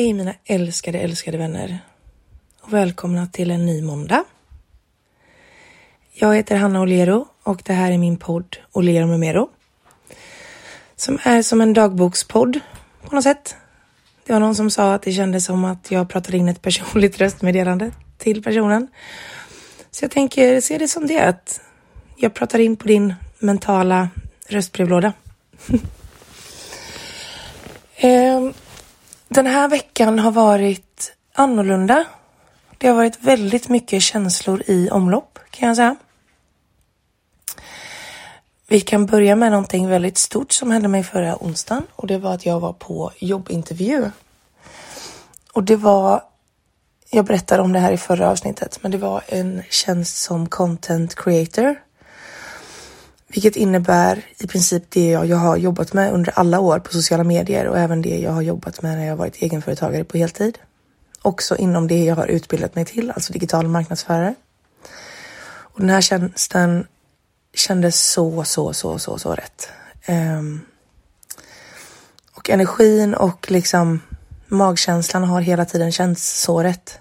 Hej mina älskade, älskade vänner och välkomna till en ny måndag. Jag heter Hanna Olero och det här är min podd Olero med Mero. Som är som en dagbokspodd på något sätt. Det var någon som sa att det kändes som att jag pratade in ett personligt röstmeddelande till personen. Så jag tänker se det som det att jag pratar in på din mentala röstbrevlåda. Ehm, den här veckan har varit annorlunda. Det har varit väldigt mycket känslor i omlopp kan jag säga. Vi kan börja med någonting väldigt stort som hände mig förra onsdagen och det var att jag var på jobbintervju. Och det var, jag berättade om det här i förra avsnittet, men det var en tjänst som content creator. Vilket innebär i princip det jag, jag har jobbat med under alla år på sociala medier och även det jag har jobbat med när jag varit egenföretagare på heltid. Också inom det jag har utbildat mig till, alltså digital marknadsförare. Och den här tjänsten kändes så, så, så, så, så rätt. Um, och energin och liksom magkänslan har hela tiden känts så rätt.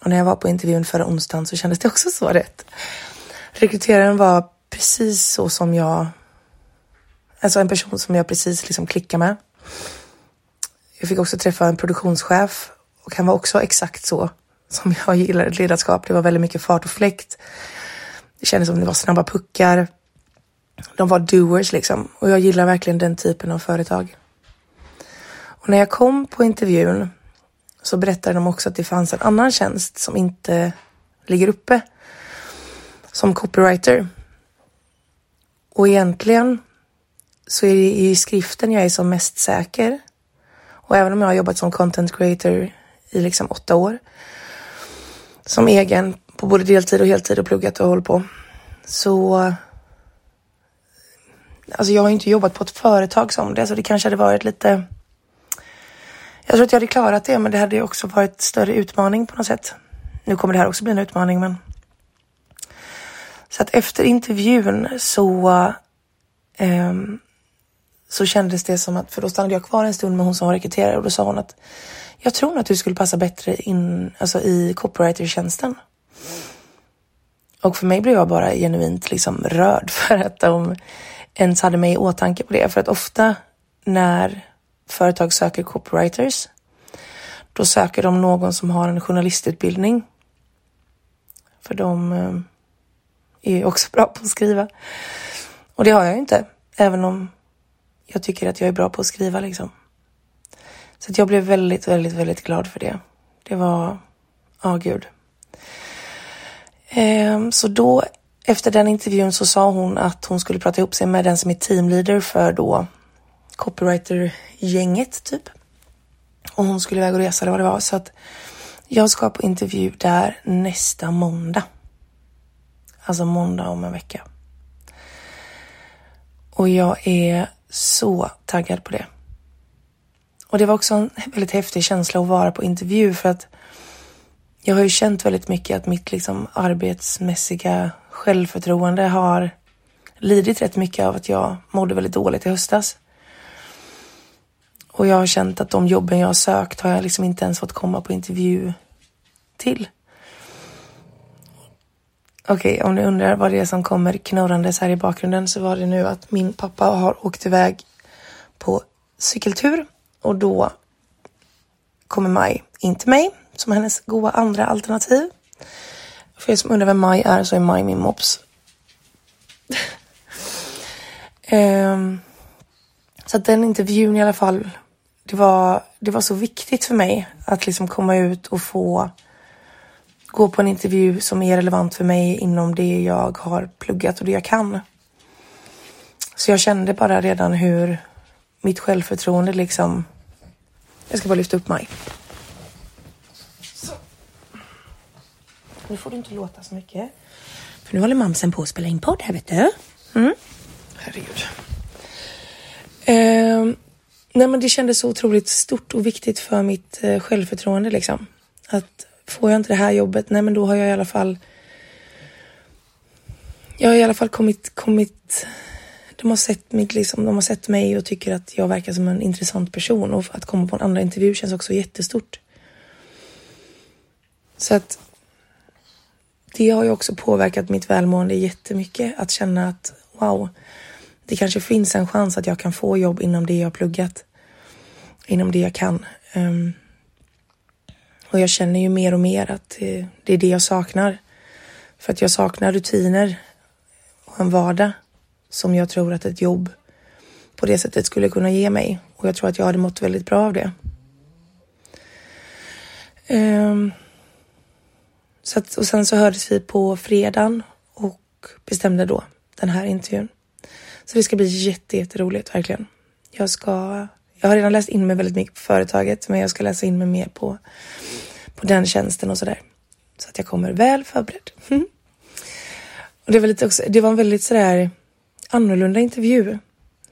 Och när jag var på intervjun förra onsdagen så kändes det också så rätt. Rekryteraren var precis så som jag, alltså en person som jag precis liksom klickar med. Jag fick också träffa en produktionschef och han var också exakt så som jag gillar ledarskap. Det var väldigt mycket fart och fläkt. Det kändes som det var snabba puckar. De var doers liksom och jag gillar verkligen den typen av företag. Och när jag kom på intervjun så berättade de också att det fanns en annan tjänst som inte ligger uppe som copywriter. Och egentligen så är det i skriften jag är som mest säker. Och även om jag har jobbat som content creator i liksom åtta år som egen på både deltid och heltid och pluggat och hållit på. Så alltså jag har inte jobbat på ett företag som det, så det kanske hade varit lite jag tror att jag hade klarat det, men det hade också varit större utmaning på något sätt. Nu kommer det här också bli en utmaning, men. Så att efter intervjun så. Um, så kändes det som att, för då stannade jag kvar en stund med hon som var rekryterare och då sa hon att jag tror att du skulle passa bättre in, alltså i copywriter-tjänsten. Och för mig blev jag bara genuint liksom rörd för att de ens hade mig i åtanke på det. För att ofta när företag söker copywriters, då söker de någon som har en journalistutbildning. För de ehm, är ju också bra på att skriva. Och det har jag ju inte, även om jag tycker att jag är bra på att skriva liksom. Så att jag blev väldigt, väldigt, väldigt glad för det. Det var, ja oh, gud. Ehm, så då efter den intervjun så sa hon att hon skulle prata ihop sig med den som är teamleader för då copywriter-gänget typ. Och hon skulle iväg och resa eller vad det var. Så att jag ska på intervju där nästa måndag. Alltså måndag om en vecka. Och jag är så taggad på det. Och det var också en väldigt häftig känsla att vara på intervju för att jag har ju känt väldigt mycket att mitt liksom arbetsmässiga självförtroende har lidit rätt mycket av att jag mådde väldigt dåligt i höstas. Och jag har känt att de jobben jag har sökt har jag liksom inte ens fått komma på intervju till. Okej, okay, om ni undrar vad det är som kommer knorrandes här i bakgrunden så var det nu att min pappa har åkt iväg på cykeltur och då kommer Maj in till mig som hennes goda andra alternativ. För er som undrar vem Maj är så är Maj min mops. um, så att den intervjun i alla fall, det var, det var så viktigt för mig att liksom komma ut och få gå på en intervju som är relevant för mig inom det jag har pluggat och det jag kan. Så jag kände bara redan hur mitt självförtroende liksom... Jag ska bara lyfta upp mig. Så. Nu får du inte låta så mycket. För nu håller mamsen på att spela in podd här vet du. Mm. Herregud. Eh, nej men det kändes så otroligt stort och viktigt för mitt eh, självförtroende liksom. Att får jag inte det här jobbet, nej men då har jag i alla fall jag har i alla fall kommit, kommit de har sett mig, liksom, de har sett mig och tycker att jag verkar som en intressant person och att komma på en andra intervju känns också jättestort. Så att det har ju också påverkat mitt välmående jättemycket att känna att wow, det kanske finns en chans att jag kan få jobb inom det jag pluggat, inom det jag kan. Um, och jag känner ju mer och mer att det, det är det jag saknar. För att jag saknar rutiner och en vardag som jag tror att ett jobb på det sättet skulle kunna ge mig. Och jag tror att jag hade mått väldigt bra av det. Um, så att, och sen så hördes vi på fredagen och bestämde då den här intervjun. Så det ska bli jätte, jätteroligt verkligen. Jag ska, jag har redan läst in mig väldigt mycket på företaget, men jag ska läsa in mig mer på, på den tjänsten och sådär. Så att jag kommer väl förberedd. Mm. och det var, lite också, det var en väldigt sådär annorlunda intervju.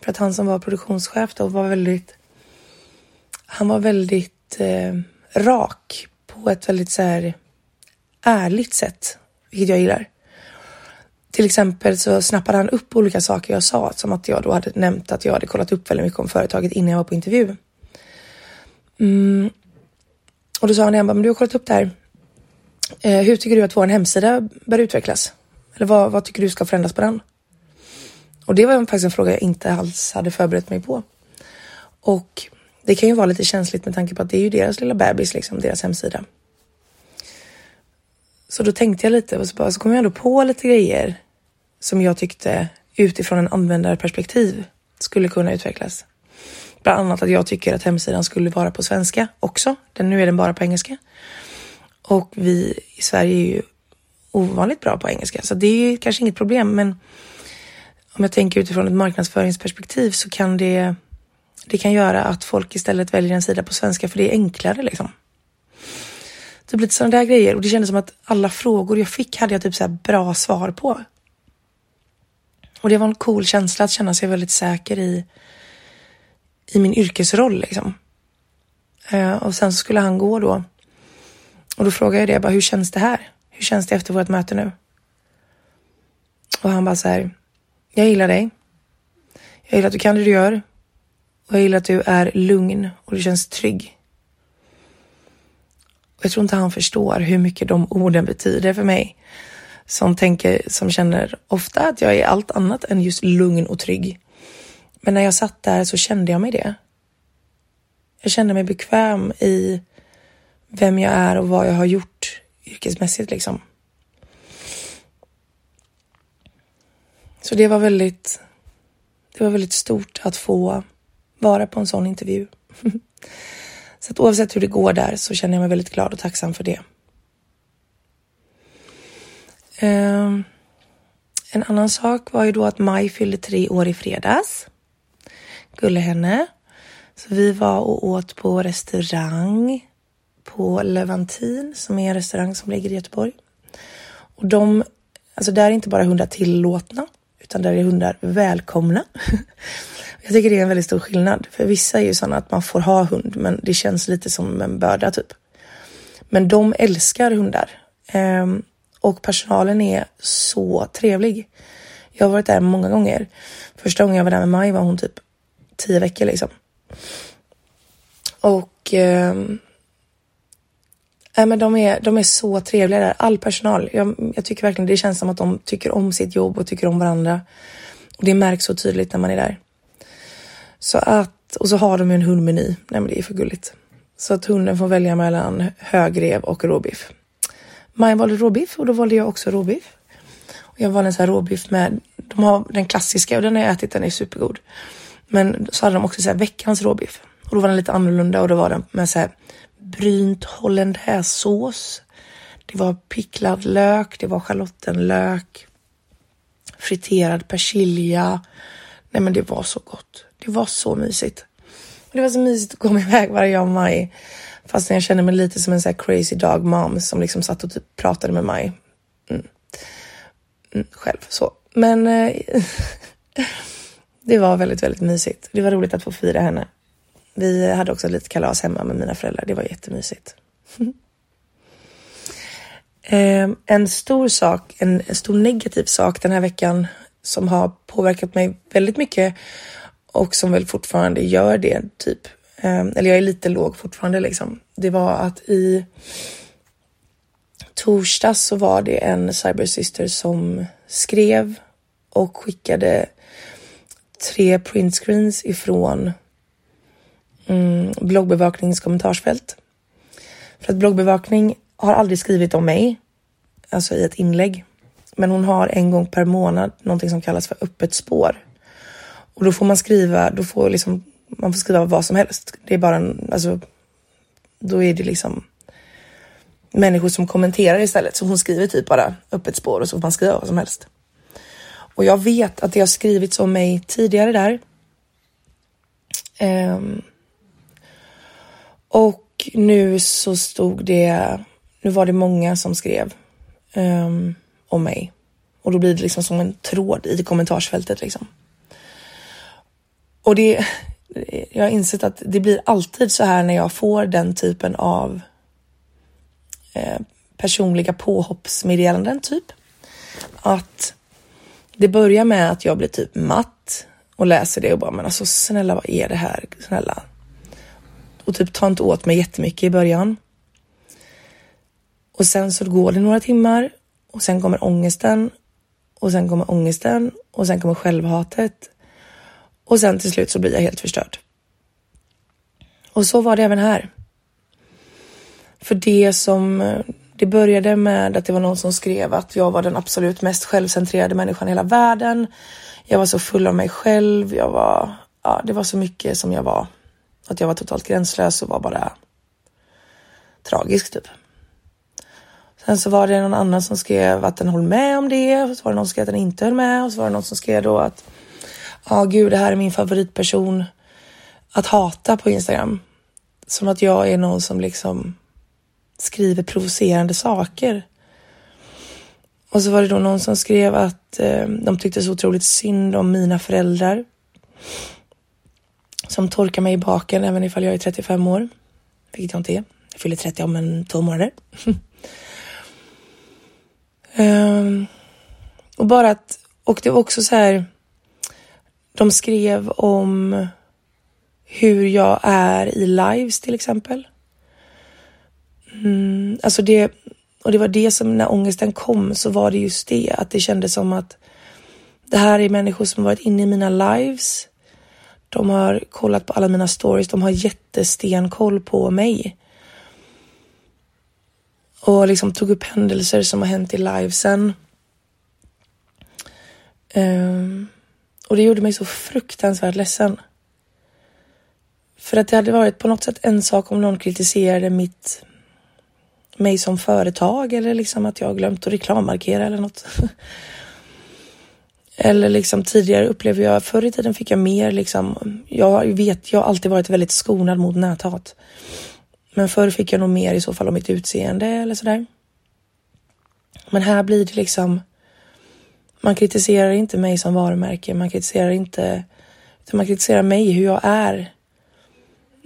För att han som var produktionschef då var väldigt, han var väldigt eh, rak på ett väldigt så här ärligt sätt, vilket jag gillar. Till exempel så snappade han upp olika saker jag sa, som att jag då hade nämnt att jag hade kollat upp väldigt mycket om företaget innan jag var på intervju. Mm. Och då sa han det, han bara, men du har kollat upp det här. Eh, hur tycker du att vår hemsida bör utvecklas? Eller vad, vad tycker du ska förändras på den? Och det var faktiskt en fråga jag inte alls hade förberett mig på. Och det kan ju vara lite känsligt med tanke på att det är ju deras lilla bebis, liksom, deras hemsida. Så då tänkte jag lite och så, bara, så kom jag ändå på lite grejer som jag tyckte utifrån en användarperspektiv skulle kunna utvecklas. Bland annat att jag tycker att hemsidan skulle vara på svenska också. Den, nu är den bara på engelska. Och vi i Sverige är ju ovanligt bra på engelska, så det är kanske inget problem. Men om jag tänker utifrån ett marknadsföringsperspektiv så kan det, det kan göra att folk istället väljer en sida på svenska för det är enklare liksom. Typ lite sådana där grejer och det kändes som att alla frågor jag fick hade jag typ så bra svar på. Och det var en cool känsla att känna sig väldigt säker i, i min yrkesroll liksom. Eh, och sen så skulle han gå då. Och då frågade jag det, bara, hur känns det här? Hur känns det efter vårt möte nu? Och han bara så här, jag gillar dig. Jag gillar att du kan det du gör. Och jag gillar att du är lugn och du känns trygg. Och jag tror inte han förstår hur mycket de orden betyder för mig. Som tänker, som känner ofta att jag är allt annat än just lugn och trygg. Men när jag satt där så kände jag mig det. Jag kände mig bekväm i vem jag är och vad jag har gjort yrkesmässigt liksom. Så det var väldigt, det var väldigt stort att få vara på en sån intervju. Så att oavsett hur det går där så känner jag mig väldigt glad och tacksam för det. Um, en annan sak var ju då att Maj fyllde tre år i fredags. Gulle henne. Så vi var och åt på restaurang på Levantin som är en restaurang som ligger i Göteborg. Och de, alltså där är inte bara hundar tillåtna utan där är hundar välkomna. Jag tycker det är en väldigt stor skillnad. För vissa är ju sådana att man får ha hund, men det känns lite som en börda typ. Men de älskar hundar. Um, och personalen är så trevlig. Jag har varit där många gånger. Första gången jag var där med Maj var hon typ tio veckor liksom. Och eh, Nej, men de, är, de är så trevliga där, all personal. Jag, jag, tycker verkligen det känns som att de tycker om sitt jobb och tycker om varandra. Och det märks så tydligt när man är där. Så att, och så har de ju en hundmeny. Nej men det är för gulligt. Så att hunden får välja mellan högrev och råbiff. Maja valde råbiff och då valde jag också råbiff. Och jag valde en sån här råbiff med, de har den klassiska och den har jag ätit, den är supergod. Men så hade de också så här veckans råbiff. Och då var den lite annorlunda och då var den med så här brynt hollandaisesås. Det var picklad lök, det var schalottenlök, friterad persilja. Nej men det var så gott. Det var så mysigt. Och det var så mysigt att komma iväg varje jag och Maj. Fast jag känner mig lite som en sån här crazy dog mom som liksom satt och typ pratade med mig Mm. Mm, själv så. Men eh, det var väldigt, väldigt mysigt. Det var roligt att få fira henne. Vi hade också lite kalas hemma med mina föräldrar. Det var jättemysigt. eh, en stor sak, en stor negativ sak den här veckan som har påverkat mig väldigt mycket och som väl fortfarande gör det typ. Ehm, eller jag är lite låg fortfarande liksom. Det var att i torsdags så var det en cybersyster som skrev och skickade tre printscreens ifrån mm, bloggbevakningens kommentarsfält. För att bloggbevakning har aldrig skrivit om mig, alltså i ett inlägg. Men hon har en gång per månad någonting som kallas för öppet spår. Och då får man skriva, då får liksom, man får skriva vad som helst. Det är bara en, alltså, då är det liksom människor som kommenterar istället. Så hon skriver typ bara öppet spår och så får man skriva vad som helst. Och jag vet att det har skrivits om mig tidigare där. Um, och nu så stod det, nu var det många som skrev um, om mig. Och då blir det liksom som en tråd i kommentarsfältet liksom. Och det, jag har insett att det blir alltid så här när jag får den typen av eh, personliga påhoppsmeddelanden typ. Att det börjar med att jag blir typ matt och läser det och bara, men alltså snälla vad är det här? Snälla. Och typ ta inte åt mig jättemycket i början. Och sen så går det några timmar och sen kommer ångesten och sen kommer ångesten och sen kommer självhatet och sen till slut så blir jag helt förstörd. Och så var det även här. För det som det började med att det var någon som skrev att jag var den absolut mest självcentrerade människan i hela världen. Jag var så full av mig själv. Jag var, ja, det var så mycket som jag var. Att jag var totalt gränslös och var bara tragisk typ. Sen så var det någon annan som skrev att den höll med om det. Och så var det någon som skrev att den inte höll med. Och så var det någon som skrev då att ja, ah, gud, det här är min favoritperson att hata på Instagram. Som att jag är någon som liksom skriver provocerande saker. Och så var det då någon som skrev att eh, de tyckte så otroligt synd om mina föräldrar. Som torkar mig i baken även ifall jag är 35 år. Vilket jag inte är. Jag fyller 30 om en två månader. um, och bara att, och det var också så här. De skrev om hur jag är i lives till exempel. Mm, alltså det, och det var det som när ångesten kom så var det just det att det kändes som att det här är människor som varit inne i mina lives. De har kollat på alla mina stories. De har jättestenkoll på mig. Och liksom tog upp händelser som har hänt i livesen. Um, och det gjorde mig så fruktansvärt ledsen. För att det hade varit på något sätt en sak om någon kritiserade mitt mig som företag eller liksom att jag glömt att reklammarkera eller något. eller liksom tidigare upplever jag, förr i tiden fick jag mer liksom, jag vet, jag har alltid varit väldigt skonad mot näthat. Men förr fick jag nog mer i så fall om mitt utseende eller sådär. Men här blir det liksom, man kritiserar inte mig som varumärke, man kritiserar inte, utan man kritiserar mig, hur jag är.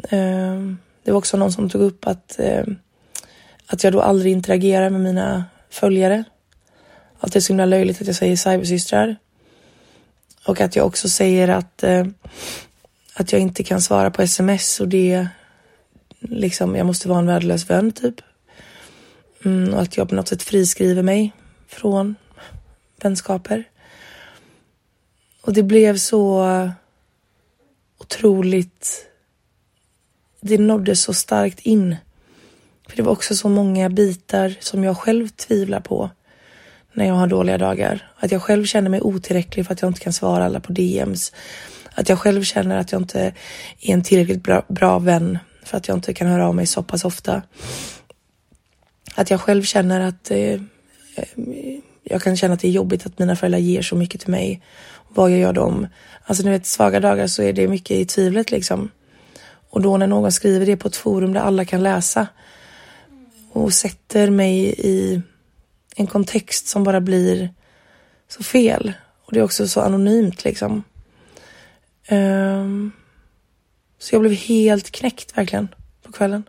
Ehm, det var också någon som tog upp att ehm, att jag då aldrig interagerar med mina följare. Att det är så himla löjligt att jag säger cybersystrar. Och att jag också säger att, ehm, att jag inte kan svara på sms och det liksom, jag måste vara en värdelös vän typ. Mm, och att jag på något sätt friskriver mig från vänskaper. Och det blev så otroligt. Det nådde så starkt in för det var också så många bitar som jag själv tvivlar på när jag har dåliga dagar. Att jag själv känner mig otillräcklig för att jag inte kan svara alla på DMs. Att jag själv känner att jag inte är en tillräckligt bra, bra vän för att jag inte kan höra av mig så pass ofta. Att jag själv känner att eh, eh jag kan känna att det är jobbigt att mina föräldrar ger så mycket till mig. Vad jag gör dem? Alltså ni vet, svaga dagar så är det mycket i tvivlet liksom. Och då när någon skriver det på ett forum där alla kan läsa och sätter mig i en kontext som bara blir så fel. Och det är också så anonymt liksom. Um, så jag blev helt knäckt verkligen på kvällen.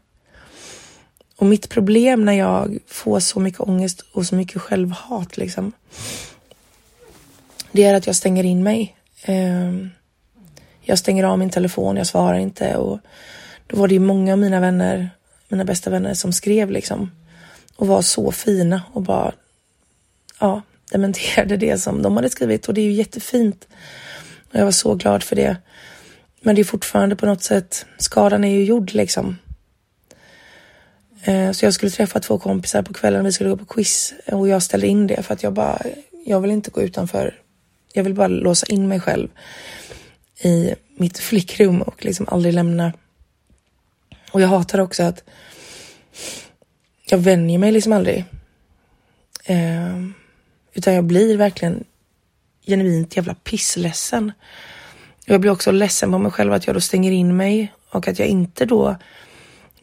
Och mitt problem när jag får så mycket ångest och så mycket självhat liksom. det är att jag stänger in mig. Ehm, jag stänger av min telefon, jag svarar inte och då var det ju många av mina vänner, mina bästa vänner som skrev liksom och var så fina och bara ja, dementerade det som de hade skrivit och det är ju jättefint. Och jag var så glad för det. Men det är fortfarande på något sätt, skadan är ju gjord liksom. Eh, så jag skulle träffa två kompisar på kvällen, vi skulle gå på quiz eh, och jag ställde in det för att jag bara, jag vill inte gå utanför. Jag vill bara låsa in mig själv i mitt flickrum och liksom aldrig lämna. Och jag hatar också att jag vänjer mig liksom aldrig. Eh, utan jag blir verkligen genuint jävla pissledsen. Jag blir också ledsen på mig själv att jag då stänger in mig och att jag inte då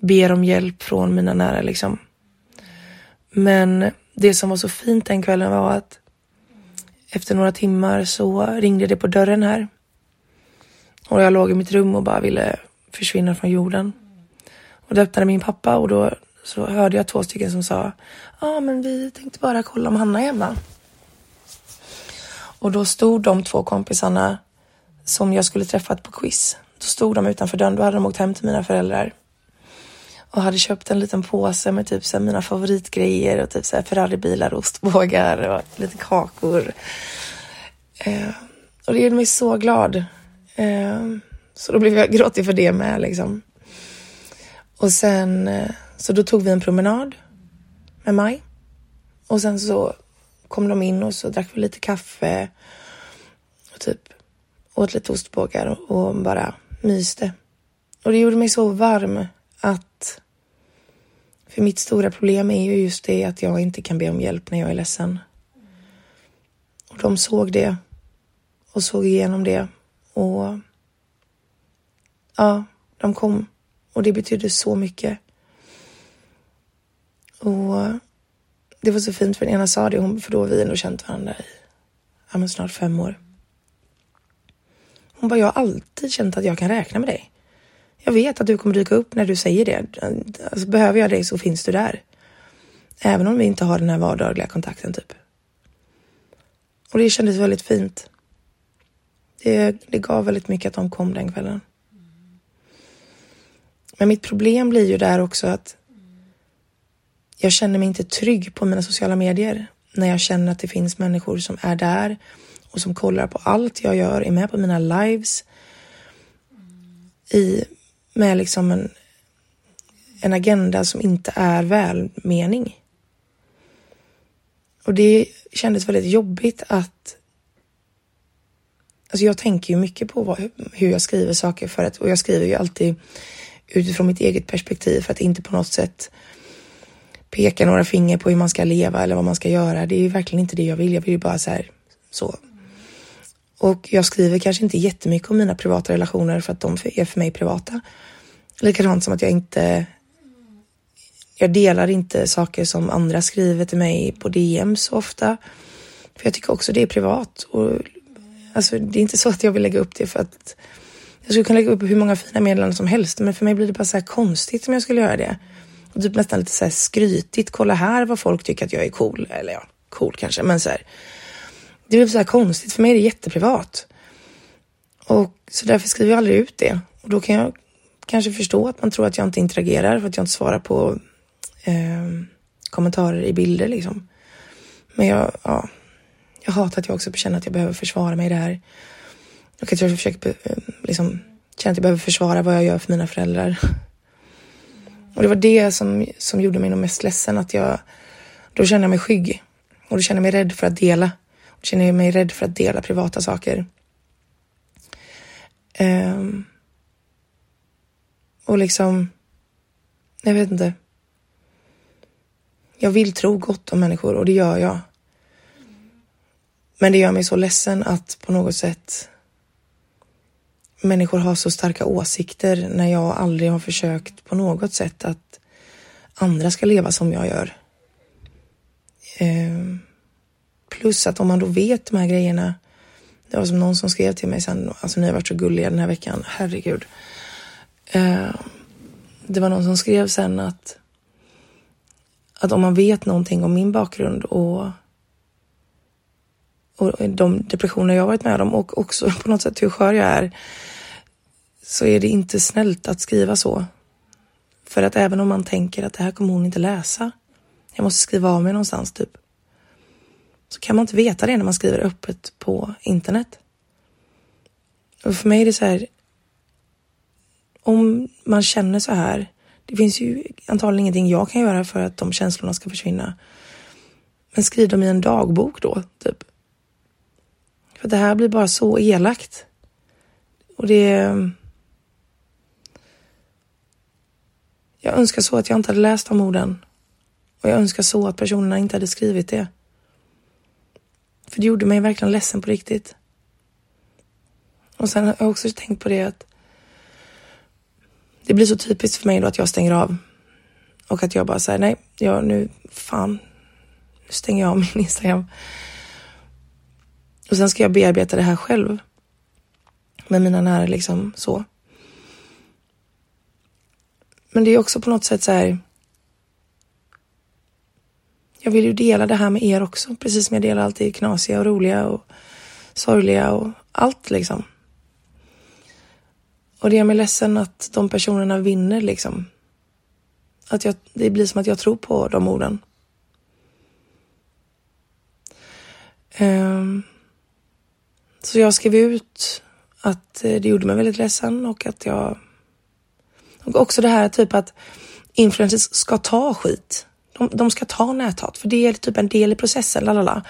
ber om hjälp från mina nära liksom. Men det som var så fint den kvällen var att efter några timmar så ringde det på dörren här. Och jag låg i mitt rum och bara ville försvinna från jorden. Och då öppnade min pappa och då så hörde jag två stycken som sa Ja, ah, men vi tänkte bara kolla om Hanna är hemma. Och då stod de två kompisarna som jag skulle träffat på quiz. Då stod de utanför dörren. Då hade de åkt hem till mina föräldrar och hade köpt en liten påse med typ så här, mina favoritgrejer och typ så här Ferraribilar, ostbågar och lite kakor. Eh, och det gjorde mig så glad. Eh, så då blev jag gråtig för det med liksom. Och sen eh, så då tog vi en promenad med Maj och sen så kom de in och så drack vi lite kaffe och typ åt lite ostbågar och bara myste. Och det gjorde mig så varm för mitt stora problem är ju just det att jag inte kan be om hjälp när jag är ledsen. Och de såg det och såg igenom det och ja, de kom och det betydde så mycket. Och det var så fint för den ena sa det, för då har vi ändå känt varandra i ja, men snart fem år. Hon bara, jag har alltid känt att jag kan räkna med dig. Jag vet att du kommer dyka upp när du säger det. Alltså, behöver jag dig så finns du där. Även om vi inte har den här vardagliga kontakten typ. Och det kändes väldigt fint. Det, det gav väldigt mycket att de kom den kvällen. Men mitt problem blir ju där också att jag känner mig inte trygg på mina sociala medier när jag känner att det finns människor som är där och som kollar på allt jag gör, är med på mina lives i med liksom en, en agenda som inte är välmening. Och det kändes väldigt jobbigt att Alltså jag tänker ju mycket på vad, hur jag skriver saker för att, och jag skriver ju alltid utifrån mitt eget perspektiv för att inte på något sätt peka några finger på hur man ska leva eller vad man ska göra. Det är ju verkligen inte det jag vill. Jag vill ju bara så här, så. Och jag skriver kanske inte jättemycket om mina privata relationer för att de är för mig privata. Likadant som att jag inte jag delar inte saker som andra skriver till mig på DM så ofta. För jag tycker också det är privat. Och, alltså, det är inte så att jag vill lägga upp det för att jag skulle kunna lägga upp hur många fina meddelanden som helst. Men för mig blir det bara så här konstigt om jag skulle göra det. Och typ nästan lite så här skrytigt. Kolla här vad folk tycker att jag är cool. Eller ja, cool kanske, men så här. Det blir så här konstigt. För mig är det jätteprivat. Och så därför skriver jag aldrig ut det. Och då kan jag kanske förstå att man tror att jag inte interagerar för att jag inte svarar på eh, kommentarer i bilder liksom. Men jag, ja, jag hatar att jag också känner att jag behöver försvara mig i det här. Och att jag försöker eh, liksom känna att jag behöver försvara vad jag gör för mina föräldrar. Och det var det som, som gjorde mig nog mest ledsen, att jag då känner jag mig skygg och då känner jag mig rädd för att dela. Då känner jag mig rädd för att dela privata saker. Um, och liksom, jag vet inte. Jag vill tro gott om människor och det gör jag. Men det gör mig så ledsen att på något sätt människor har så starka åsikter när jag aldrig har försökt på något sätt att andra ska leva som jag gör. Eh, plus att om man då vet de här grejerna. Det var som någon som skrev till mig sen, alltså ni har varit så gulliga den här veckan, herregud. Eh, det var någon som skrev sen att, att om man vet någonting om min bakgrund och, och de depressioner jag varit med om och också på något sätt hur skör jag är så är det inte snällt att skriva så. För att även om man tänker att det här kommer hon inte läsa, jag måste skriva av mig någonstans typ, så kan man inte veta det när man skriver öppet på internet. Och för mig är det så här, om man känner så här, det finns ju antagligen ingenting jag kan göra för att de känslorna ska försvinna. Men skriv dem i en dagbok då, typ. För det här blir bara så elakt. Och det... Jag önskar så att jag inte hade läst de orden. Och jag önskar så att personerna inte hade skrivit det. För det gjorde mig verkligen ledsen på riktigt. Och sen har jag också tänkt på det att det blir så typiskt för mig då att jag stänger av. Och att jag bara säger nej, jag nu, fan, nu stänger jag av min Instagram. Och sen ska jag bearbeta det här själv. Med mina nära liksom så. Men det är också på något sätt så här. Jag vill ju dela det här med er också, precis som jag delar allt det knasiga och roliga och sorgliga och allt liksom. Och det gör mig ledsen att de personerna vinner liksom. Att jag, det blir som att jag tror på de orden. Um, så jag skrev ut att eh, det gjorde mig väldigt ledsen och att jag... Och också det här typ att influencers ska ta skit. De, de ska ta näthat för det är typ en del i processen. Lalala.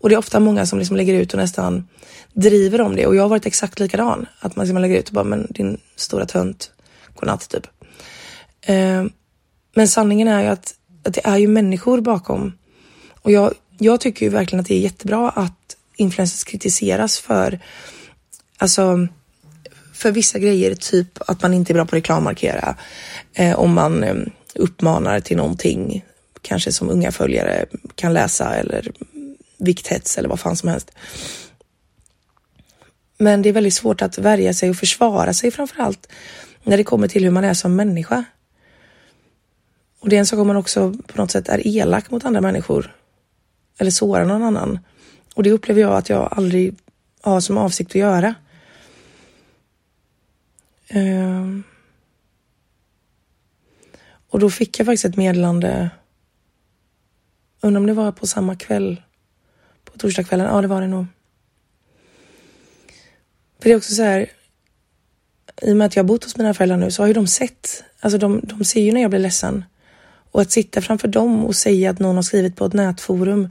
Och det är ofta många som liksom lägger ut och nästan driver om det och jag har varit exakt likadan. Att man man lägger ut och bara, men din stora tönt, godnatt typ. Eh, men sanningen är ju att, att det är ju människor bakom. Och jag, jag tycker ju verkligen att det är jättebra att influencers kritiseras för, alltså för vissa grejer, typ att man inte är bra på att reklammarkera. Eh, om man eh, uppmanar till någonting, kanske som unga följare kan läsa eller vikthets eller vad fan som helst. Men det är väldigt svårt att värja sig och försvara sig framför allt när det kommer till hur man är som människa. Och det är en sak om man också på något sätt är elak mot andra människor eller sårar någon annan. Och det upplever jag att jag aldrig har som avsikt att göra. Ehm. Och då fick jag faktiskt ett meddelande. Undrar om det var på samma kväll. På torsdagskvällen. Ja, det var det nog. För det är också så här. I och med att jag har bott hos mina föräldrar nu så har ju de sett. Alltså de, de ser ju när jag blir ledsen. Och att sitta framför dem och säga att någon har skrivit på ett nätforum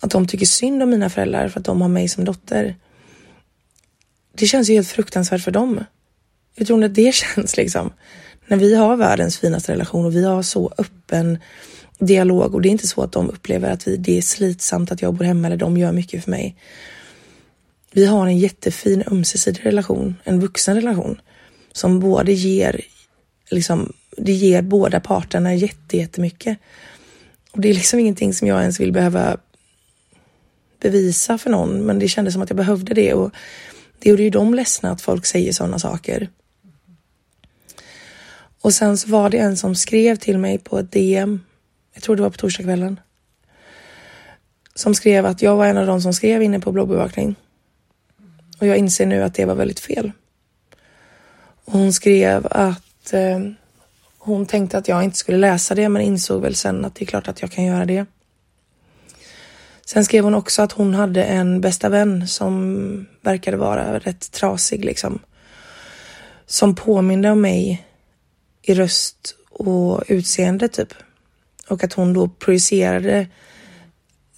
att de tycker synd om mina föräldrar för att de har mig som dotter. Det känns ju helt fruktansvärt för dem. Hur tror ni att det känns liksom? När vi har världens finaste relation och vi har så öppen dialog och det är inte så att de upplever att vi, det är slitsamt att jag bor hemma eller de gör mycket för mig. Vi har en jättefin ömsesidig relation, en vuxen relation som både ger, liksom, det ger båda parterna jättemycket. Och det är liksom ingenting som jag ens vill behöva bevisa för någon, men det kändes som att jag behövde det och det gjorde ju dem ledsna att folk säger sådana saker. Och sen så var det en som skrev till mig på ett DM, jag tror det var på torsdagskvällen, som skrev att jag var en av de som skrev inne på bloggbevakning. Och jag inser nu att det var väldigt fel. Och hon skrev att eh, hon tänkte att jag inte skulle läsa det men insåg väl sen att det är klart att jag kan göra det. Sen skrev hon också att hon hade en bästa vän som verkade vara rätt trasig liksom. Som påminde om mig i röst och utseende typ. Och att hon då projicerade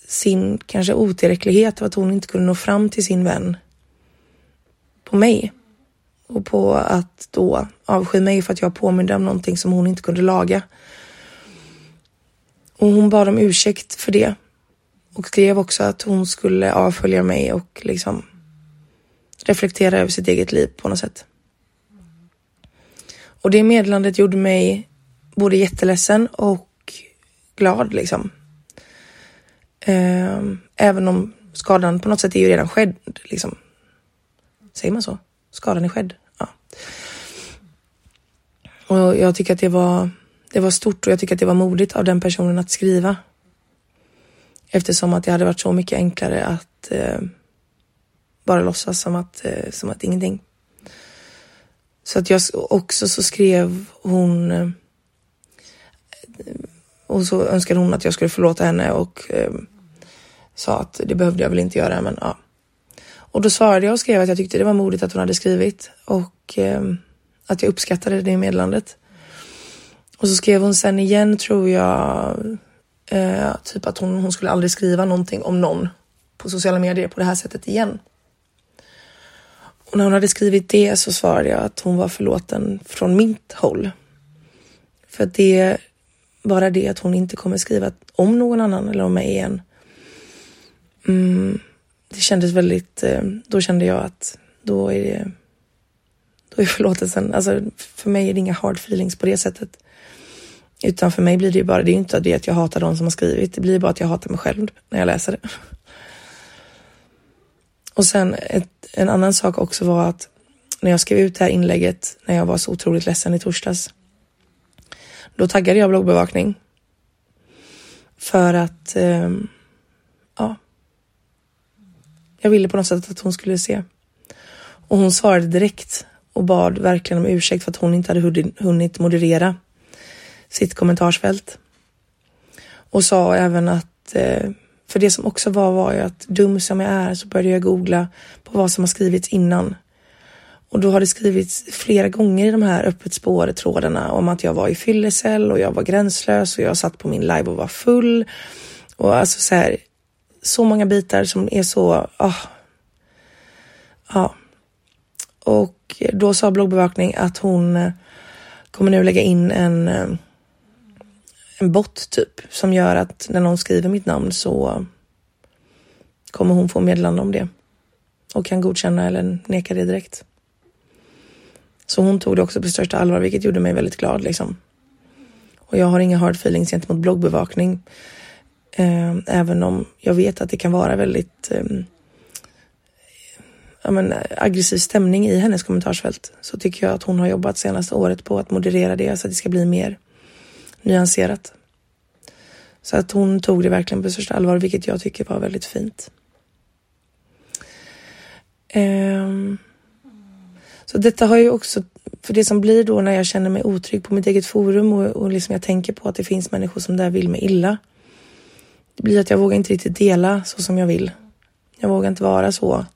sin kanske otillräcklighet och att hon inte kunde nå fram till sin vän på mig. Och på att då avsky mig för att jag påminde om någonting som hon inte kunde laga. Och hon bad om ursäkt för det och skrev också att hon skulle avfölja mig och liksom reflektera över sitt eget liv på något sätt. Och det meddelandet gjorde mig både jätteledsen och glad liksom. Ehm, även om skadan på något sätt är ju redan skedd liksom. Säger man så? Skadan är skedd. Ja. Och jag tycker att det var, det var stort och jag tycker att det var modigt av den personen att skriva Eftersom att det hade varit så mycket enklare att eh, bara låtsas som att, eh, som att ingenting. Så att jag också så skrev hon eh, och så önskade hon att jag skulle förlåta henne och eh, sa att det behövde jag väl inte göra, men ja. Och då svarade jag och skrev att jag tyckte det var modigt att hon hade skrivit och eh, att jag uppskattade det meddelandet. Och så skrev hon sen igen tror jag, eh, typ att hon, hon skulle aldrig skriva någonting om någon på sociala medier på det här sättet igen. Och när hon hade skrivit det så svarade jag att hon var förlåten från mitt håll. För att det, bara det att hon inte kommer skriva om någon annan eller om mig igen. Mm, det kändes väldigt, eh, då kände jag att då är det, då är förlåtelsen, alltså för mig är det inga hard feelings på det sättet. Utan för mig blir det ju bara, det är ju inte det att jag hatar de som har skrivit, det blir bara att jag hatar mig själv när jag läser det. Och sen ett, en annan sak också var att när jag skrev ut det här inlägget, när jag var så otroligt ledsen i torsdags, då taggade jag bloggbevakning. För att, eh, ja, jag ville på något sätt att hon skulle se. Och hon svarade direkt och bad verkligen om ursäkt för att hon inte hade hunnit moderera sitt kommentarsfält. Och sa även att, eh, för det som också var var ju att dum som jag är så började jag googla på vad som har skrivits innan. Och då har det skrivits flera gånger i de här öppet spår trådarna om att jag var i fyllecell och jag var gränslös och jag satt på min live och var full. Och alltså så här, så många bitar som är så, ah, ja. Och då sa bloggbevakning att hon eh, kommer nu lägga in en, eh, en bot typ som gör att när någon skriver mitt namn så kommer hon få meddelande om det och kan godkänna eller neka det direkt. Så hon tog det också på största allvar, vilket gjorde mig väldigt glad liksom. Och jag har inga hard feelings gentemot bloggbevakning. Eh, även om jag vet att det kan vara väldigt eh, ja, men, aggressiv stämning i hennes kommentarsfält så tycker jag att hon har jobbat senaste året på att moderera det så att det ska bli mer nyanserat. Så att hon tog det verkligen på största allvar, vilket jag tycker var väldigt fint. Um, så detta har ju också, för det som blir då när jag känner mig otrygg på mitt eget forum och, och liksom jag tänker på att det finns människor som där vill mig illa. Det blir att jag vågar inte riktigt dela så som jag vill. Jag vågar inte vara så.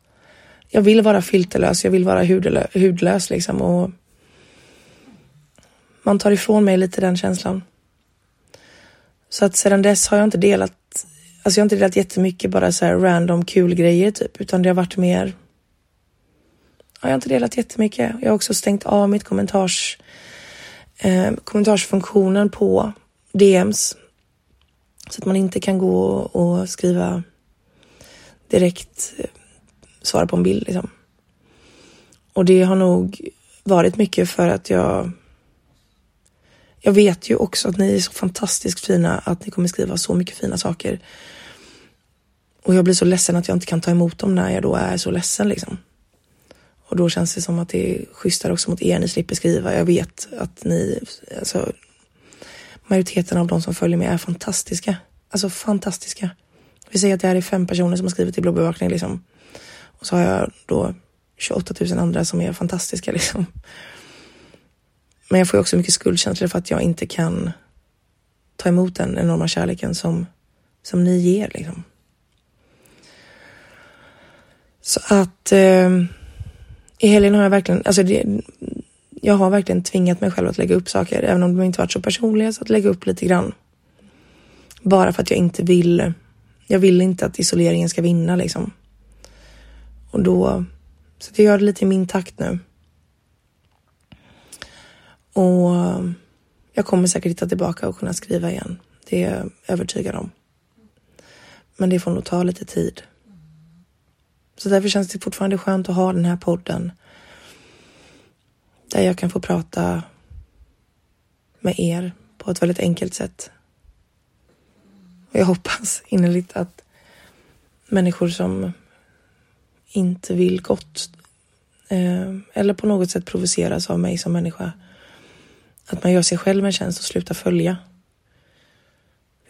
Jag vill vara filterlös, jag vill vara hudlös, hudlös liksom och man tar ifrån mig lite den känslan. Så att sedan dess har jag inte delat, alltså jag har inte delat jättemycket bara så här random kul grejer typ, utan det har varit mer jag har inte delat jättemycket. Jag har också stängt av mitt kommentars, eh, kommentarsfunktionen på DMs. Så att man inte kan gå och skriva direkt eh, svara på en bild liksom. Och det har nog varit mycket för att jag jag vet ju också att ni är så fantastiskt fina att ni kommer skriva så mycket fina saker. Och jag blir så ledsen att jag inte kan ta emot dem när jag då är så ledsen liksom. Och då känns det som att det är schysstare också mot er. Ni slipper skriva. Jag vet att ni, alltså majoriteten av de som följer mig är fantastiska. Alltså fantastiska. Vi säger att det här är fem personer som har skrivit till blåbevakning liksom. Och så har jag då 28 000 andra som är fantastiska liksom. Men jag får ju också mycket skuldkänslor för att jag inte kan ta emot den enorma kärleken som, som ni ger liksom. Så att eh, i helgen har jag verkligen, alltså det, jag har verkligen tvingat mig själv att lägga upp saker, även om de inte varit så personliga, så att lägga upp lite grann. Bara för att jag inte vill, jag vill inte att isoleringen ska vinna liksom. Och då, så jag gör det lite i min takt nu. Och jag kommer säkert hitta tillbaka och kunna skriva igen. Det är jag övertygad om. Men det får nog ta lite tid. Så därför känns det fortfarande skönt att ha den här podden. Där jag kan få prata med er på ett väldigt enkelt sätt. Och jag hoppas innerligt att människor som inte vill gott eh, eller på något sätt provoceras av mig som människa. Att man gör sig själv en tjänst och slutar följa.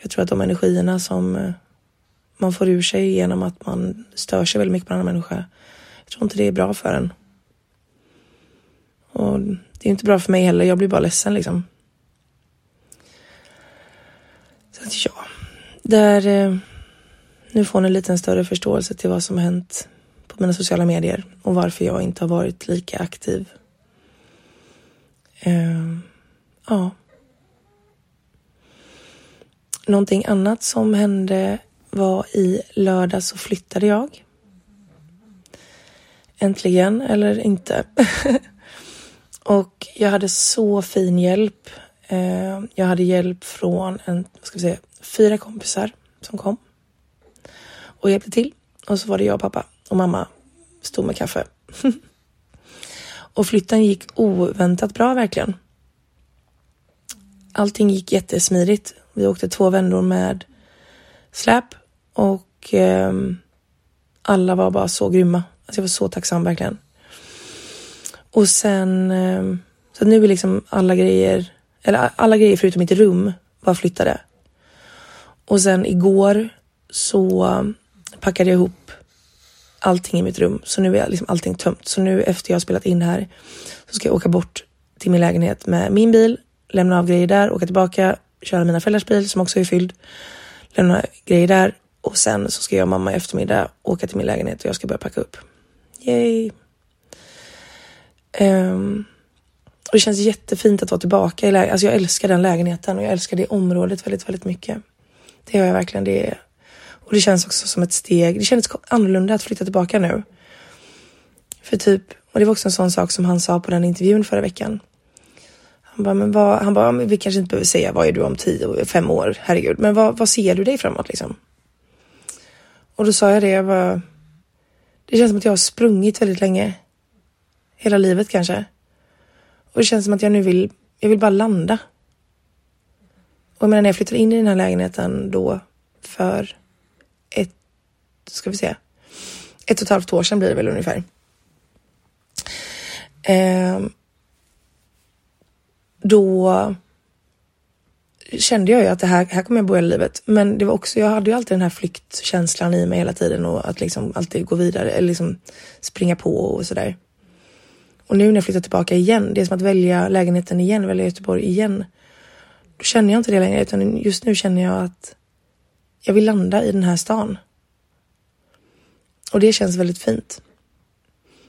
Jag tror att de energierna som eh, man får ur sig genom att man stör sig väldigt mycket på en annan människa. Jag tror inte det är bra för en. Och det är inte bra för mig heller. Jag blir bara ledsen liksom. Så att ja, där. Eh, nu får ni en större förståelse till vad som har hänt på mina sociala medier och varför jag inte har varit lika aktiv. Uh, ja. Någonting annat som hände var i lördag så flyttade jag. Äntligen, eller inte. och jag hade så fin hjälp. Eh, jag hade hjälp från en, vad ska vi säga, fyra kompisar som kom och hjälpte till. Och så var det jag och pappa och mamma stod med kaffe. och flytten gick oväntat bra verkligen. Allting gick jättesmidigt. Vi åkte två vändor med släp och eh, alla var bara så grymma. Alltså jag var så tacksam verkligen. Och sen eh, så nu är liksom alla grejer, eller alla grejer förutom mitt rum var flyttade. Och sen igår så packade jag ihop allting i mitt rum. Så nu är liksom allting tömt. Så nu efter jag har spelat in här så ska jag åka bort till min lägenhet med min bil, lämna av grejer där, åka tillbaka, köra mina föräldrars bil som också är fylld, lämna grejer där och sen så ska jag och mamma i eftermiddag åka till min lägenhet och jag ska börja packa upp. Yay! Um, och det känns jättefint att vara tillbaka i lägenheten. Alltså jag älskar den lägenheten och jag älskar det området väldigt, väldigt mycket. Det gör jag verkligen. Det är och det känns också som ett steg. Det kändes annorlunda att flytta tillbaka nu. För typ, och det var också en sån sak som han sa på den intervjun förra veckan. Han bara, men vad, han bara, vi kanske inte behöver säga vad är du om tio, fem år, herregud, men vad, vad ser du dig framåt liksom? Och då sa jag det, jag bara, det känns som att jag har sprungit väldigt länge. Hela livet kanske. Och det känns som att jag nu vill, jag vill bara landa. Och när jag flyttade in i den här lägenheten då för ett, ska vi se, ett och ett halvt år sedan blir det väl ungefär. Eh, då kände jag ju att det här, här kommer jag bo hela livet. Men det var också, jag hade ju alltid den här flyktkänslan i mig hela tiden och att liksom alltid gå vidare eller liksom springa på och sådär. Och nu när jag flyttar tillbaka igen, det är som att välja lägenheten igen, välja Göteborg igen. Då känner jag inte det längre utan just nu känner jag att jag vill landa i den här stan. Och det känns väldigt fint.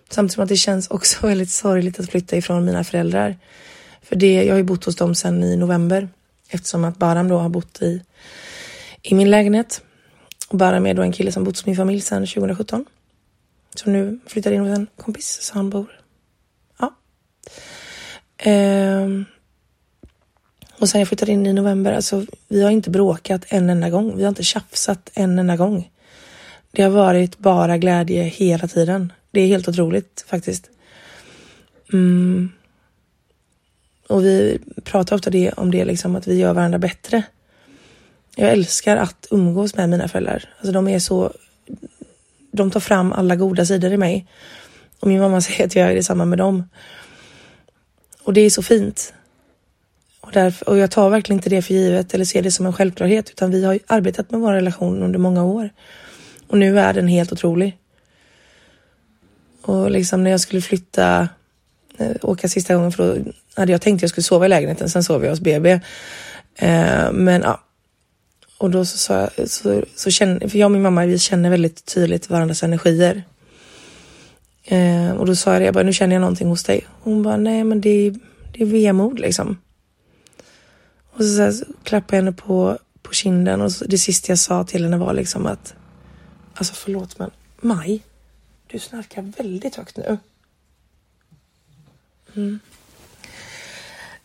Samtidigt som att det känns också väldigt sorgligt att flytta ifrån mina föräldrar. För det, jag har ju bott hos dem sedan i november eftersom att Baram då har bott i, i min lägenhet. Och Baram är då en kille som bott hos min familj sedan 2017. Som nu flyttar in hos en kompis så han bor. Ehm. Och sen jag flyttade in i november, alltså vi har inte bråkat en enda gång. Vi har inte tjafsat en enda gång. Det har varit bara glädje hela tiden. Det är helt otroligt faktiskt. Mm. Och vi pratar ofta det, om det, liksom, att vi gör varandra bättre. Jag älskar att umgås med mina föräldrar. Alltså de är så... De tar fram alla goda sidor i mig. Och min mamma säger att jag är detsamma med dem. Och det är så fint. Och, därför, och jag tar verkligen inte det för givet eller ser det som en självklarhet utan vi har arbetat med vår relation under många år. Och nu är den helt otrolig. Och liksom när jag skulle flytta, eh, åka sista gången för då hade jag tänkt att jag skulle sova i lägenheten, sen sov jag hos BB. Eh, men ja. Och då så sa jag, så, så känner, för jag och min mamma vi känner väldigt tydligt varandras energier. Eh, och då sa jag det, jag bara, nu känner jag någonting hos dig. Hon bara, nej men det är, det är vemod liksom. Och så, så, här, så klappade jag henne på, på kinden och så, det sista jag sa till henne var liksom att Alltså förlåt men Maj, du snarkar väldigt högt nu. Mm.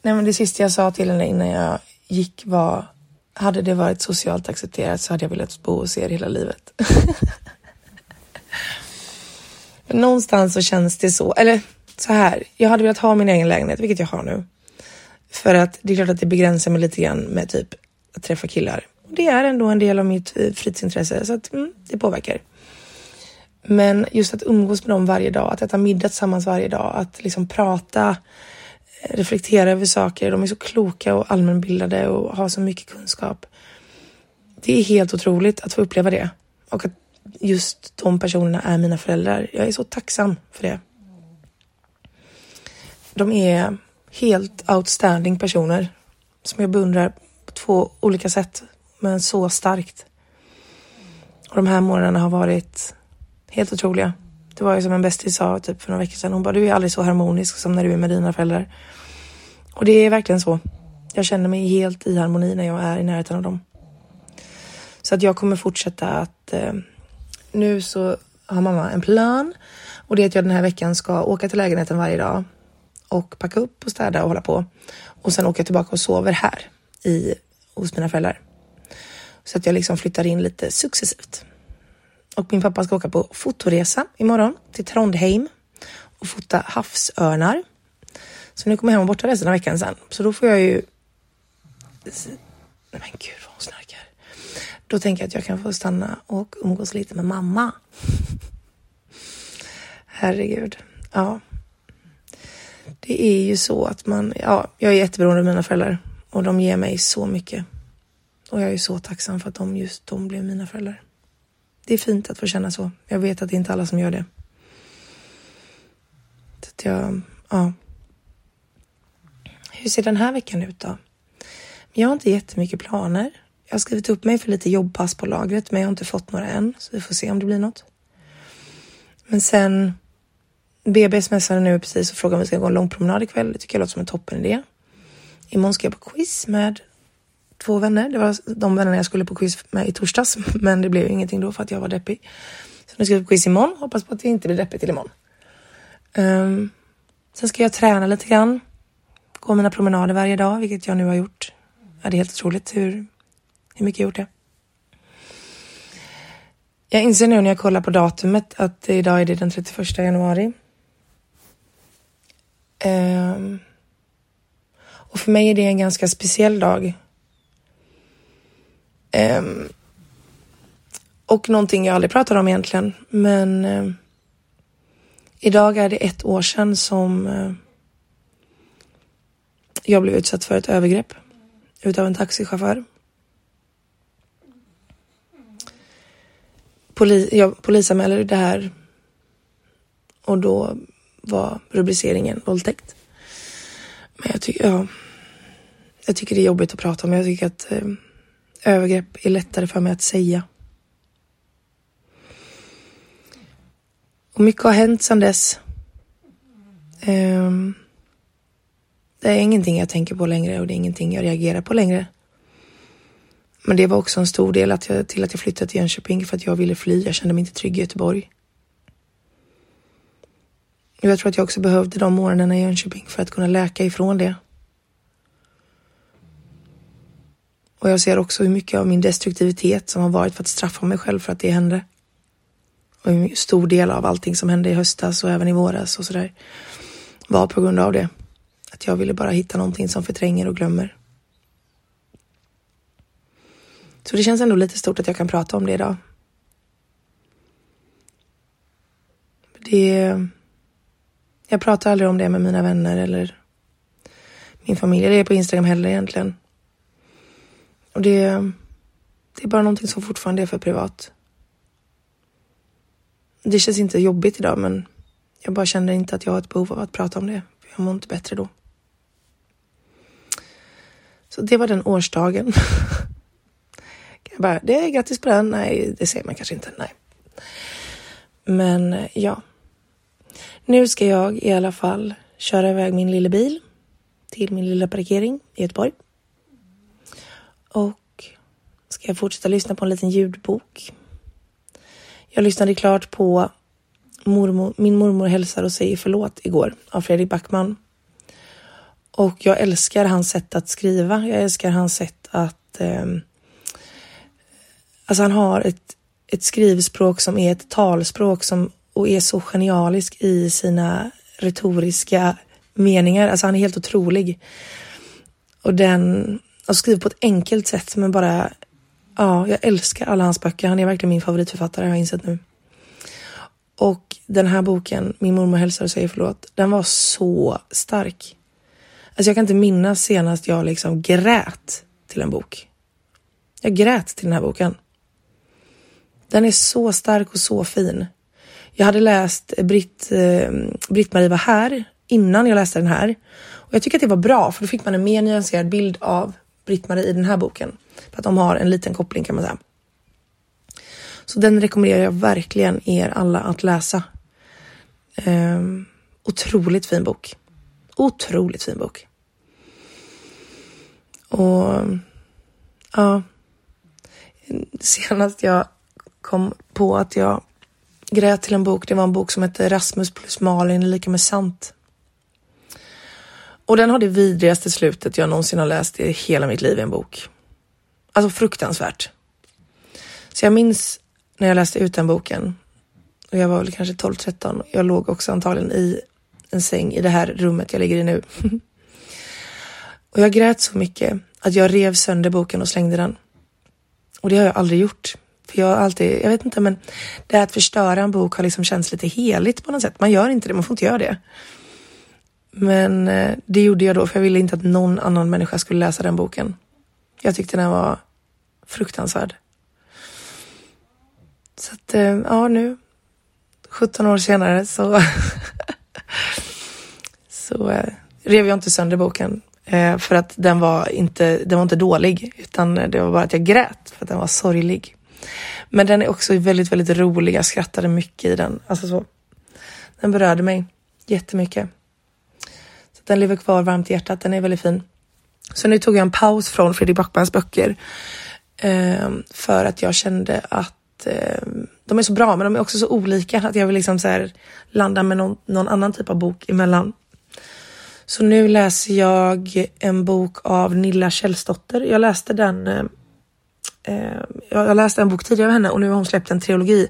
Nej men det sista jag sa till henne innan jag gick var hade det varit socialt accepterat så hade jag velat bo hos er hela livet. Någonstans så känns det så, eller så här. Jag hade velat ha min egen lägenhet, vilket jag har nu. För att det är klart att det begränsar mig lite grann med typ att träffa killar det är ändå en del av mitt eh, fritidsintresse så att mm, det påverkar. Men just att umgås med dem varje dag, att äta middag tillsammans varje dag, att liksom prata, eh, reflektera över saker. De är så kloka och allmänbildade och har så mycket kunskap. Det är helt otroligt att få uppleva det. och att just de personerna är mina föräldrar. Jag är så tacksam för det. De är helt outstanding personer som jag beundrar på två olika sätt, men så starkt. Och de här månaderna har varit helt otroliga. Det var ju som en bästis sa typ för några veckor sedan. Hon bara, du är aldrig så harmonisk som när du är med dina föräldrar. Och det är verkligen så. Jag känner mig helt i harmoni när jag är i närheten av dem. Så att jag kommer fortsätta att eh, nu så har mamma en plan och det är att jag den här veckan ska åka till lägenheten varje dag och packa upp och städa och hålla på och sen åka tillbaka och sover här i hos mina föräldrar. Så att jag liksom flyttar in lite successivt. Och min pappa ska åka på fotoresa imorgon till Trondheim och fota havsörnar. Så nu kommer jag hem och borta resten av veckan sen. Så då får jag ju... Nej men gud vad hon snarkar. Då tänker jag att jag kan få stanna och umgås lite med mamma. Herregud. Ja. Det är ju så att man, ja, jag är jätteberoende av mina föräldrar och de ger mig så mycket. Och jag är så tacksam för att de just de blev mina föräldrar. Det är fint att få känna så. Jag vet att det är inte alla som gör det. Så att jag, ja. Hur ser den här veckan ut då? Jag har inte jättemycket planer. Jag har skrivit upp mig för lite jobbpass på lagret, men jag har inte fått några än, så vi får se om det blir något. Men sen BB smsade nu precis och frågade om vi ska gå en lång promenad ikväll. Det tycker jag låter som en toppen idé. Imorgon ska jag på quiz med två vänner. Det var de vännerna jag skulle på quiz med i torsdags, men det blev ingenting då för att jag var deppig. Så nu ska vi på quiz imorgon. Hoppas på att det inte blir deppigt till imorgon. Um, sen ska jag träna lite grann. Gå mina promenader varje dag, vilket jag nu har gjort. Ja, det är helt otroligt hur, hur mycket jag gjort det. Jag inser nu när jag kollar på datumet att idag är det den 31 januari. Um, och för mig är det en ganska speciell dag. Um, och någonting jag aldrig pratar om egentligen, men uh, idag är det ett år sedan som uh, jag blev utsatt för ett övergrepp utav en taxichaufför. Poli jag polisanmälde det här och då var rubriceringen våldtäkt. Men jag tycker, ja, jag tycker det är jobbigt att prata om. Jag tycker att eh, övergrepp är lättare för mig att säga. Och mycket har hänt sedan dess. Eh, det är ingenting jag tänker på längre och det är ingenting jag reagerar på längre. Men det var också en stor del att jag, till att jag flyttade till Jönköping för att jag ville fly. Jag kände mig inte trygg i Göteborg. Och jag tror att jag också behövde de morgnarna i Jönköping för att kunna läka ifrån det. Och jag ser också hur mycket av min destruktivitet som har varit för att straffa mig själv för att det hände. Och en stor del av allting som hände i höstas och även i våras och sådär var på grund av det. Att jag ville bara hitta någonting som förtränger och glömmer. Så det känns ändå lite stort att jag kan prata om det idag. Det... Jag pratar aldrig om det med mina vänner eller min familj. Det är på Instagram heller egentligen. Och det, det är bara någonting som fortfarande är för privat. Det känns inte jobbigt idag men jag bara känner inte att jag har ett behov av att prata om det. Jag mår inte bättre då. Så det var den årsdagen. jag bara, det är grattis på den. Nej, det säger man kanske inte. Nej. Men eh, ja. Nu ska jag i alla fall köra iväg min lilla bil till min lilla parkering i Göteborg. Och ska jag fortsätta lyssna på en liten ljudbok. Jag lyssnade klart på mormor, Min mormor hälsar och säger förlåt igår av Fredrik Backman. Och jag älskar hans sätt att skriva. Jag älskar hans sätt att... Eh, alltså han har ett, ett skrivspråk som är ett talspråk som och är så genialisk i sina retoriska meningar. Alltså han är helt otrolig. Och den, och skriver på ett enkelt sätt men bara, ja, jag älskar alla hans böcker. Han är verkligen min favoritförfattare har jag insett nu. Och den här boken, Min mormor hälsar och säger förlåt, den var så stark. Alltså jag kan inte minnas senast jag liksom grät till en bok. Jag grät till den här boken. Den är så stark och så fin. Jag hade läst Britt, eh, Britt-Marie var här innan jag läste den här. Och jag tycker att det var bra för då fick man en mer nyanserad bild av Britt-Marie i den här boken. För att de har en liten koppling kan man säga. Så den rekommenderar jag verkligen er alla att läsa. Eh, otroligt fin bok. Otroligt fin bok. Och ja, senast jag kom på att jag grät till en bok, det var en bok som hette Rasmus plus Malin är lika med sant. Och den har det vidrigaste slutet jag någonsin har läst i hela mitt liv i en bok. Alltså fruktansvärt. Så jag minns när jag läste ut den boken och jag var väl kanske 12-13. Jag låg också antagligen i en säng i det här rummet jag ligger i nu. och jag grät så mycket att jag rev sönder boken och slängde den. Och det har jag aldrig gjort. För jag har alltid, jag vet inte, men det här att förstöra en bok har liksom känts lite heligt på något sätt. Man gör inte det, man får inte göra det. Men eh, det gjorde jag då, för jag ville inte att någon annan människa skulle läsa den boken. Jag tyckte den var fruktansvärd. Så att, eh, ja nu, 17 år senare så, så eh, rev jag inte sönder boken. För att den var, inte, den var inte dålig, utan det var bara att jag grät för att den var sorglig. Men den är också väldigt, väldigt rolig. Jag skrattade mycket i den. Alltså så. Den berörde mig jättemycket. Så den lever kvar varmt i hjärtat. Den är väldigt fin. Så nu tog jag en paus från Fredrik Backmans böcker eh, för att jag kände att eh, de är så bra, men de är också så olika att jag vill liksom så här landa med någon, någon annan typ av bok emellan. Så nu läser jag en bok av Nilla Källsdotter. Jag läste den eh, Eh, jag läste en bok tidigare av henne och nu har hon släppt en trilogi.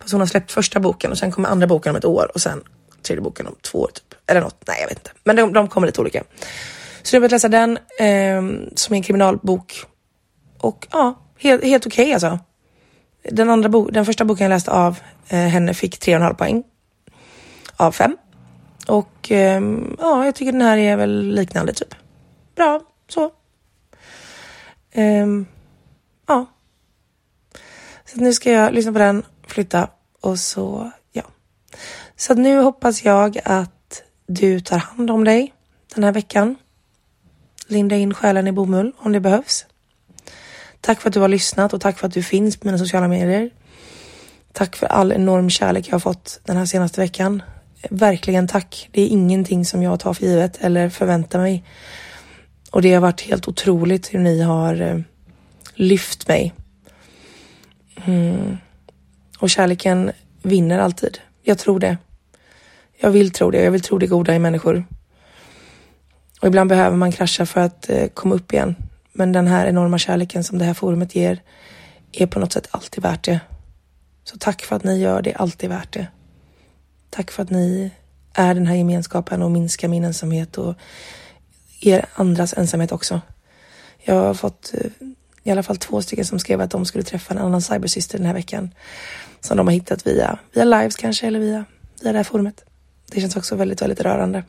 Fast hon har släppt första boken och sen kommer andra boken om ett år och sen tredje boken om två år typ. Eller något, nej jag vet inte. Men de, de kommer lite olika. Så jag har börjat läsa den eh, som är en kriminalbok. Och ja, helt, helt okej okay, alltså. Den, andra bo den första boken jag läste av eh, henne fick 3,5 poäng av 5. Och eh, ja, jag tycker den här är väl liknande typ. Bra, så. Um, ja. Så nu ska jag lyssna på den, flytta och så, ja. Så nu hoppas jag att du tar hand om dig den här veckan. Linda in själen i bomull om det behövs. Tack för att du har lyssnat och tack för att du finns på mina sociala medier. Tack för all enorm kärlek jag har fått den här senaste veckan. Verkligen tack. Det är ingenting som jag tar för givet eller förväntar mig. Och det har varit helt otroligt hur ni har eh, lyft mig. Mm. Och kärleken vinner alltid. Jag tror det. Jag vill tro det. Jag vill tro det goda i människor. Och ibland behöver man krascha för att eh, komma upp igen. Men den här enorma kärleken som det här forumet ger är på något sätt alltid värt det. Så tack för att ni gör det, alltid värt det. Tack för att ni är den här gemenskapen och minskar min ensamhet och er andras ensamhet också. Jag har fått eh, i alla fall två stycken som skrev att de skulle träffa en annan cybersyster den här veckan. Som de har hittat via, via lives kanske eller via, via det här forumet. Det känns också väldigt, väldigt rörande.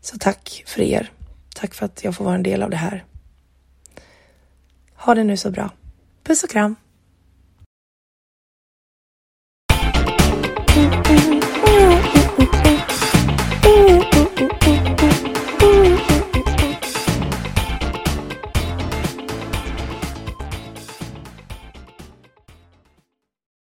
Så tack för er. Tack för att jag får vara en del av det här. Ha det nu så bra. Puss och kram. Mm, mm, mm,